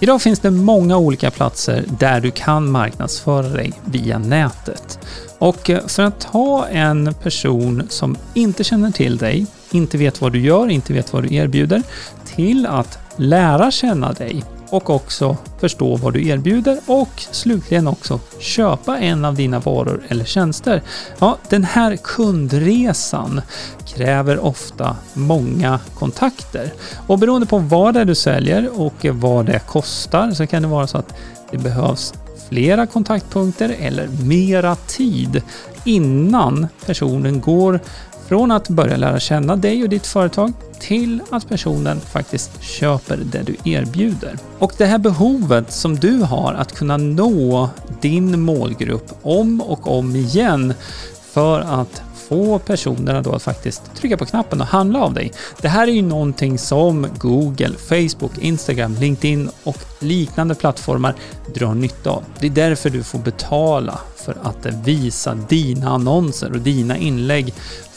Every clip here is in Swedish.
Idag finns det många olika platser där du kan marknadsföra dig via nätet. Och eh, för att ha en person som inte känner till dig, inte vet vad du gör, inte vet vad du erbjuder, till att lära känna dig och också förstå vad du erbjuder och slutligen också köpa en av dina varor eller tjänster. Ja, den här kundresan kräver ofta många kontakter. Och beroende på vad det är du säljer och vad det kostar så kan det vara så att det behövs flera kontaktpunkter eller mera tid innan personen går från att börja lära känna dig och ditt företag till att personen faktiskt köper det du erbjuder. Och det här behovet som du har att kunna nå din målgrupp om och om igen för att få personerna då att faktiskt trycka på knappen och handla av dig. Det här är ju någonting som Google, Facebook, Instagram, LinkedIn och liknande plattformar drar nytta av. Det är därför du får betala för att visa dina annonser och dina inlägg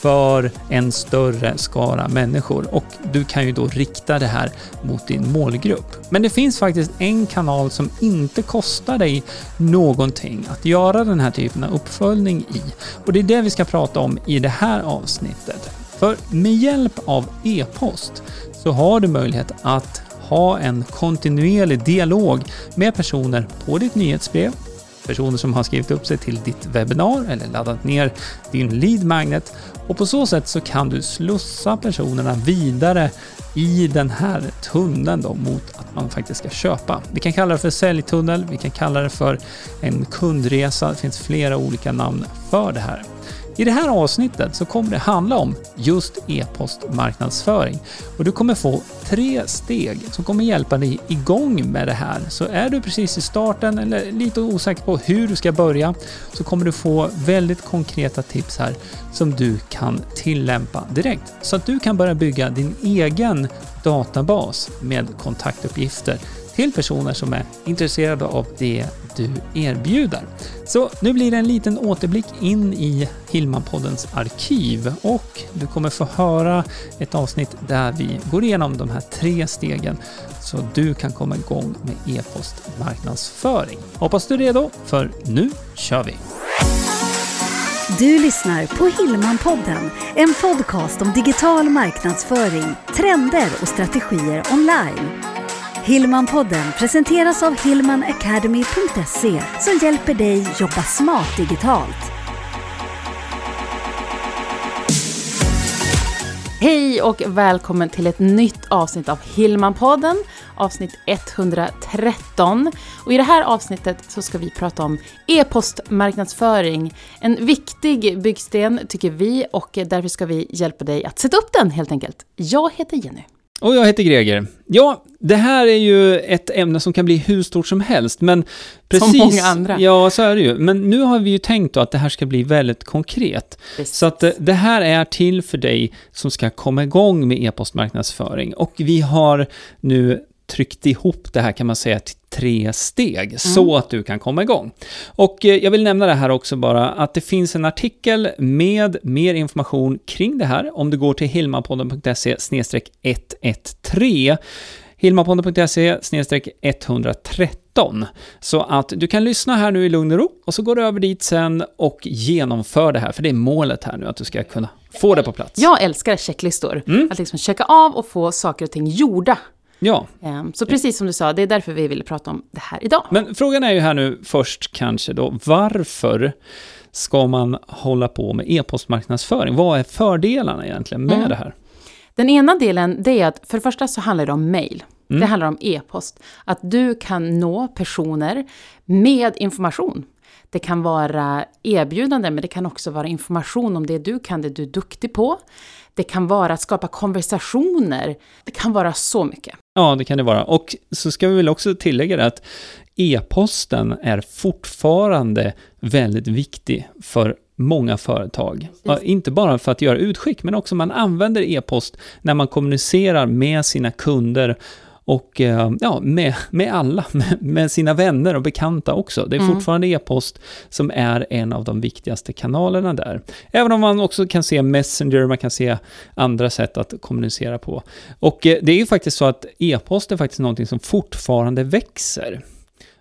för en större skara människor och du kan ju då rikta det här mot din målgrupp. Men det finns faktiskt en kanal som inte kostar dig någonting att göra den här typen av uppföljning i och det är det vi ska prata om i det här avsnittet. För med hjälp av e-post så har du möjlighet att ha en kontinuerlig dialog med personer på ditt nyhetsbrev, personer som har skrivit upp sig till ditt webbinar eller laddat ner din lead magnet och på så sätt så kan du slussa personerna vidare i den här tunneln då mot att man faktiskt ska köpa. Vi kan kalla det för säljtunnel, vi kan kalla det för en kundresa. Det finns flera olika namn för det här. I det här avsnittet så kommer det handla om just e-postmarknadsföring. Och du kommer få tre steg som kommer hjälpa dig igång med det här. Så är du precis i starten eller lite osäker på hur du ska börja så kommer du få väldigt konkreta tips här som du kan tillämpa direkt. Så att du kan börja bygga din egen databas med kontaktuppgifter till personer som är intresserade av det du erbjuder. Så nu blir det en liten återblick in i Hillmanpoddens arkiv och du kommer få höra ett avsnitt där vi går igenom de här tre stegen så du kan komma igång med e-postmarknadsföring. Hoppas du är redo, för nu kör vi! Du lyssnar på Hillmanpodden, en podcast om digital marknadsföring, trender och strategier online. Hillmanpodden presenteras av hillmanacademy.se som hjälper dig jobba smart digitalt. Hej och välkommen till ett nytt avsnitt av Hillmanpodden, avsnitt 113. Och I det här avsnittet så ska vi prata om e-postmarknadsföring. En viktig byggsten tycker vi och därför ska vi hjälpa dig att sätta upp den helt enkelt. Jag heter Jenny. Och jag heter Greger. Ja, det här är ju ett ämne som kan bli hur stort som helst, men precis... Som många andra. Ja, så är det ju. Men nu har vi ju tänkt då att det här ska bli väldigt konkret. Precis. Så att eh, det här är till för dig som ska komma igång med e-postmarknadsföring. Och vi har nu tryckt ihop det här kan man säga till tre steg så att du kan komma igång. Och eh, jag vill nämna det här också bara att det finns en artikel med mer information kring det här om du går till hilmapodden.se 113 hilmapodden.se 113 så att du kan lyssna här nu i lugn och ro och så går du över dit sen och genomför det här för det är målet här nu att du ska kunna få det på plats. Jag älskar checklistor. Att liksom checka av och få saker och ting gjorda. Ja. Ehm, Så precis som du sa, det är därför vi ville prata om det här idag. Men frågan är ju här nu först kanske då, varför ska man hålla på med e-postmarknadsföring? Vad är fördelarna egentligen med Mm. det här? Den ena delen, det är att för det första så handlar det om mail. Det handlar om e-post. Att du kan nå personer med information. Det kan vara erbjudande, men det kan också vara information om det du kan, det du är duktig på. Det kan vara att skapa konversationer. Det kan vara så mycket. Ja, det kan det vara. Och så ska vi väl också tillägga det att e-posten är fortfarande väldigt viktig för många företag. Ja, inte bara för att göra utskick, men också man använder e-post när man kommunicerar med sina kunder och eh, ja, med, med alla, med, sina vänner och bekanta också. Det är mm. fortfarande e-post som är en av de viktigaste kanalerna där. Även om man också kan se Messenger, man kan se andra sätt att kommunicera på. Och eh, det är ju faktiskt så att e-post är faktiskt någonting som fortfarande växer.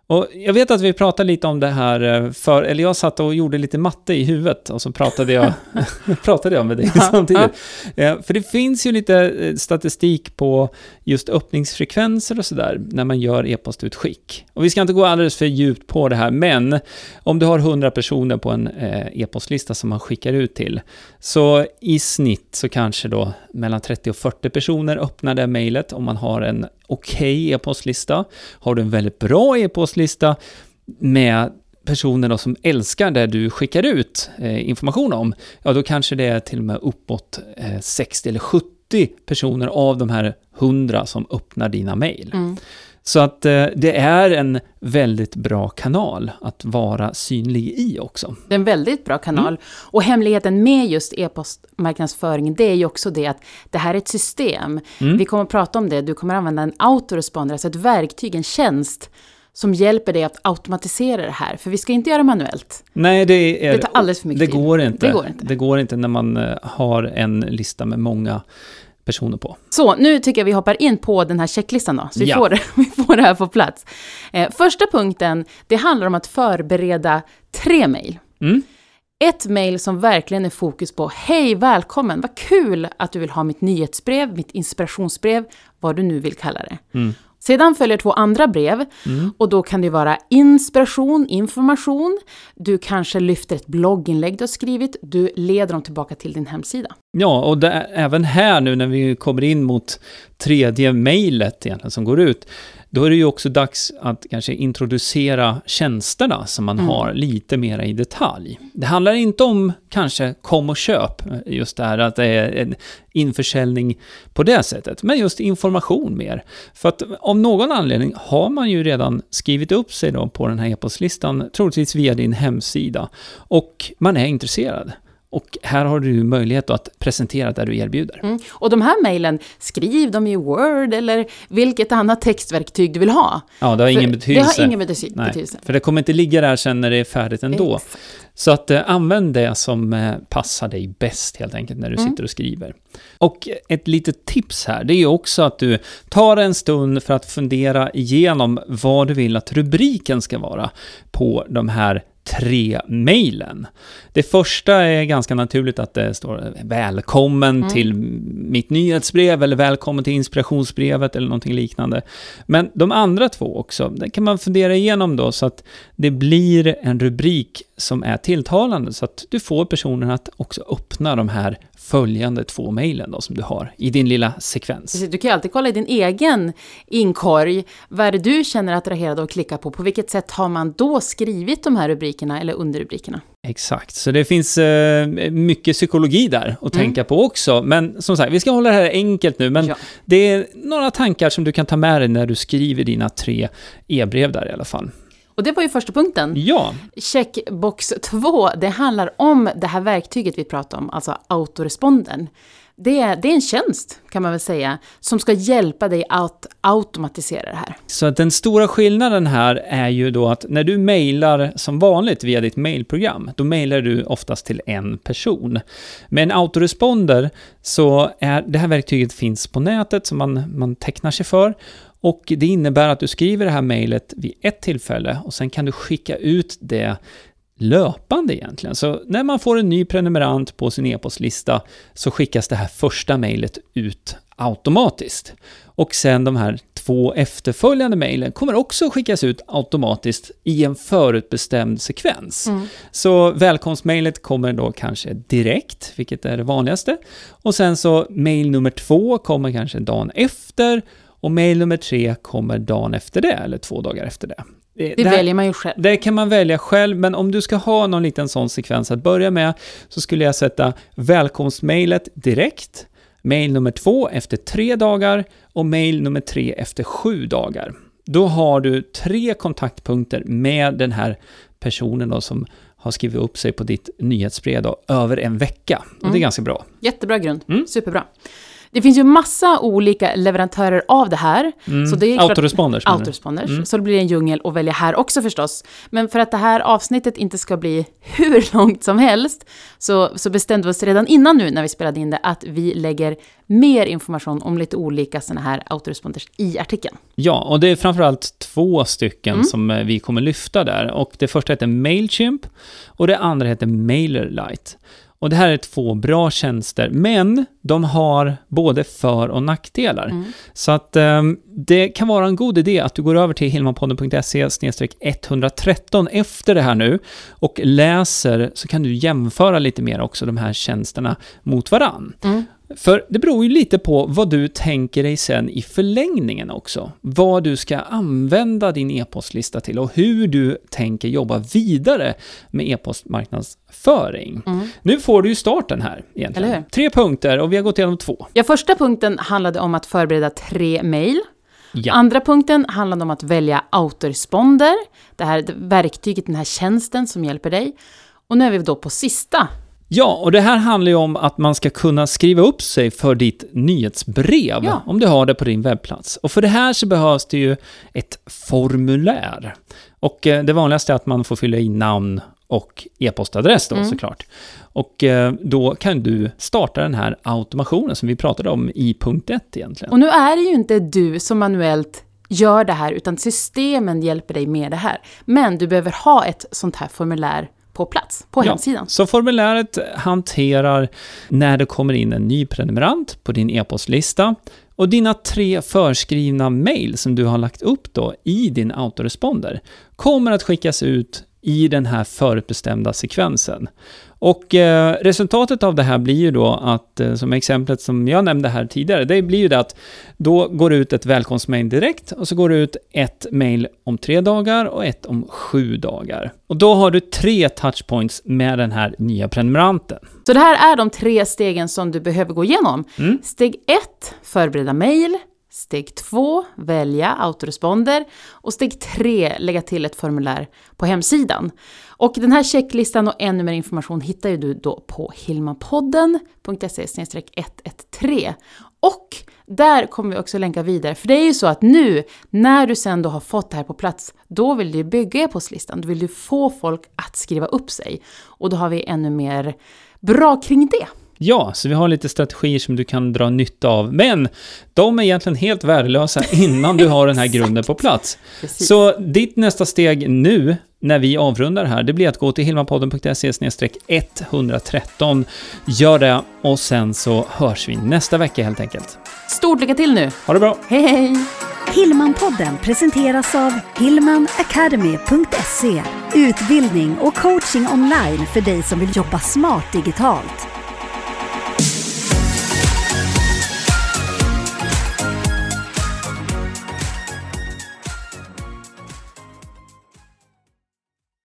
Och jag vet att vi pratade lite om det här eh, för, eller jag satt och gjorde lite matte i huvudet och så pratade jag, pratade jag med dig samtidigt. Ja. För det finns ju lite eh, statistik på just öppningsfrekvenser och sådär när man gör e-postutskick. Och vi ska inte gå alldeles för djupt på det här, men om du har 100 personer på en eh, e-postlista som man skickar ut till, så i snitt så kanske då mellan 30 och 40 personer öppnar det mejlet om man har en okej okay e-postlista. Har du en väldigt bra e-postlista med personer som älskar det du skickar ut eh, information om, ja då kanske det är till och med uppåt eh, 60 eller 70 personer av de här 100 som öppnar dina mejl. Mm. Så att eh, det är en väldigt bra kanal att vara synlig i också. Det är en väldigt bra kanal. Mm. Och hemligheten med just e-postmarknadsföring, det är ju också det att det här är ett system. Mm. Vi kommer att prata om det, du kommer att använda en autoresponder, alltså ett verktyg, en tjänst som hjälper dig att automatisera det här. För vi ska inte göra manuellt. Nej, det, är, det tar alldeles för mycket det går Inte. Det går inte. Det går inte när man eh, har en lista med många personer på. Så, nu tycker jag vi hoppar in på den här checklistan då, så vi, ja. får, vi får det här på plats. Eh, första punkten, det handlar om att förbereda tre mejl. Mm. Ett mejl som verkligen är fokus på Hej, välkommen, vad kul att du vill ha mitt nyhetsbrev, mitt inspirationsbrev, vad du nu vill kalla det. Mm. Sedan följer två andra brev mm. och då kan det vara inspiration, information, du kanske lyfter ett blogginlägg du har skrivit, du leder dem tillbaka till din hemsida. Ja, och det, även här nu när vi kommer in mot tredje mejlet egentligen som går ut, då är det ju också dags att kanske introducera tjänsterna som man mm. har lite mera i detalj. Det handlar inte om kanske kom och köp, just det här att det är en införsäljning på det sättet, men just information mer. För att av någon anledning har man ju redan skrivit upp sig då på den här e-postlistan, troligtvis via din hemsida, och man är intresserad. Och här har du möjlighet att presentera det du erbjuder. Mm. Och de här mejlen, skriv dem i Word eller vilket annat textverktyg du vill ha. Ja, det har ingen betydelse. Det har ingen betydelse. Nej, för det kommer inte ligga där sen när det är färdigt ändå. Exakt. Så att eh, använd det som eh, passar dig bäst helt enkelt när du mm. sitter och skriver. Och ett litet tips här, det är ju också att du tar en stund för att fundera igenom vad du vill att rubriken ska vara på de här tre mejlen. Det första är ganska naturligt att det står välkommen mm. till mitt nyhetsbrev eller välkommen till inspirationsbrevet eller någonting liknande. Men de andra två också, det kan man fundera igenom då så att det blir en rubrik som är tilltalande så att du får personen att också öppna de här följande två mejlen som du har i din lilla sekvens. Du kan ju alltid kolla i din egen inkorg. Vad är det du känner attraherad av att klicka på? På vilket sätt har man då skrivit de här rubrikerna eller underrubrikerna? Exakt, så det finns eh, mycket psykologi där att mm. tänka på också. Men som sagt, vi ska hålla det här enkelt nu, men ja. det är några tankar som du kan ta med dig när du skriver dina tre e-brev där i alla fall. Och det var ju första punkten. Ja. Checkbox 2, det handlar om det här verktyget vi pratade om, alltså autoresponden. Det är, det är en tjänst, kan man väl säga, som ska hjälpa dig att automatisera det här. Så att den stora skillnaden här är ju då att när du mejlar som vanligt via ditt mejlprogram, då mejlar du oftast till en person. Med en autoresponder så är det här verktyget finns på nätet som man, man tecknar sig för och det innebär att du skriver det här mejlet vid ett tillfälle och sen kan du skicka ut det löpande egentligen. Så när man får en ny prenumerant på sin e-postlista så skickas det här första mejlet ut automatiskt. Och sen de här två efterföljande mejlen kommer också skickas ut automatiskt i en förutbestämd sekvens. Mm. Så välkomstmejlet kommer då kanske direkt, vilket är det vanligaste. Och sen så mejl nummer två kommer kanske dagen efter och mail nummer tre kommer dagen efter det, eller två dagar efter det. Det, det väljer man ju själv. Det kan man välja själv, men om du ska ha någon liten sån sekvens att börja med, så skulle jag sätta välkomstmailet direkt, mail nummer två efter tre dagar och mail nummer tre efter sju dagar. Då har du tre kontaktpunkter med den här personen då som har skrivit upp sig på ditt nyhetsbrev då, över en vecka. Och mm. det är mm. ganska bra. Jättebra grund, mm. superbra. Det finns ju massa olika leverantörer av det här. Mm. Så det är klart- Autoresponders. Autoresponders. Mm. Så det blir en djungel att välja här också förstås. Men för att det här avsnittet inte ska bli hur långt som helst så, så bestämde vi oss redan innan nu när vi spelade in det att vi lägger mer information om lite olika sådana här autoresponders i artikeln. Ja, och det är framförallt två stycken Mm. som eh, vi kommer lyfta där. Och det första heter Mailchimp och det andra heter MailerLite. Och det här är två bra tjänster, men de har både för och nackdelar. Mm. Så att eh, det kan vara en god idé att du går över till hilmanpodden.se 113 efter det här nu och läser så kan du jämföra lite mer också de här tjänsterna mot varann. Mm. För det beror ju lite på vad du tänker dig sen i förlängningen också. Vad du ska använda din e-postlista till och hur du tänker jobba vidare med e-postmarknadsföring. Mm. Nu får du ju starten här egentligen. Tre punkter och vi har gått igenom två. Ja, första punkten handlade om att förbereda tre mejl. Ja. Andra punkten handlade om att välja autoresponder, det här verktyget, den här tjänsten som hjälper dig. Och nu är vi då på sista. Ja, och det här handlar ju om att man ska kunna skriva upp sig för ditt nyhetsbrev, Ja. om du har det på din webbplats. Och för det här så behövs det ju ett formulär. Och eh, det vanligaste är att man får fylla i namn och e-postadress då Mm. såklart. Och eh, då kan du starta den här automationen som vi pratade om i punkt 1 egentligen. Och nu är det ju inte du som manuellt gör det här, utan systemen hjälper dig med det här. Men du behöver ha ett sånt här formulär på plats, på Ja, hemsidan. Så formuläret hanterar när det kommer in en ny prenumerant på din e-postlista och dina tre förskrivna mejl som du har lagt upp då i din autoresponder kommer att skickas ut i den här förutbestämda sekvensen. Och eh, resultatet av det här blir ju då att, eh, som exemplet som jag nämnde här tidigare, det blir ju det att då går det ut ett välkomstmail direkt och så går det ut ett mail om tre dagar och ett om sju dagar. Och då har du tre touchpoints med den här nya prenumeranten. Så det här är de tre stegen som du behöver gå igenom. Mm. Steg 1, förbereda mejl. Steg 2, välja autoresponder. Och steg 3, lägga till ett formulär på hemsidan. Och den här checklistan och ännu mer information hittar ju du då på hilmapodden.se 113. Och där kommer vi också länka vidare, för det är ju så att nu när du sen då har fått det här på plats, då vill du bygga e-postlistan, då vill du få folk att skriva upp sig. Och då har vi ännu mer bra kring det. Ja, så vi har lite strategier som du kan dra nytta av, men de är egentligen helt värdelösa innan du har den här grunden på plats. Precis. Så ditt nästa steg nu, när vi avrundar här, det blir att gå till hilmapodden.se 113, gör det och sen så hörs vi nästa vecka helt enkelt. Stort lycka till nu! Ha det bra! Hej hej! Hillmanpodden presenteras av hillmanacademy.se Utbildning och coaching online för dig som vill jobba smart digitalt.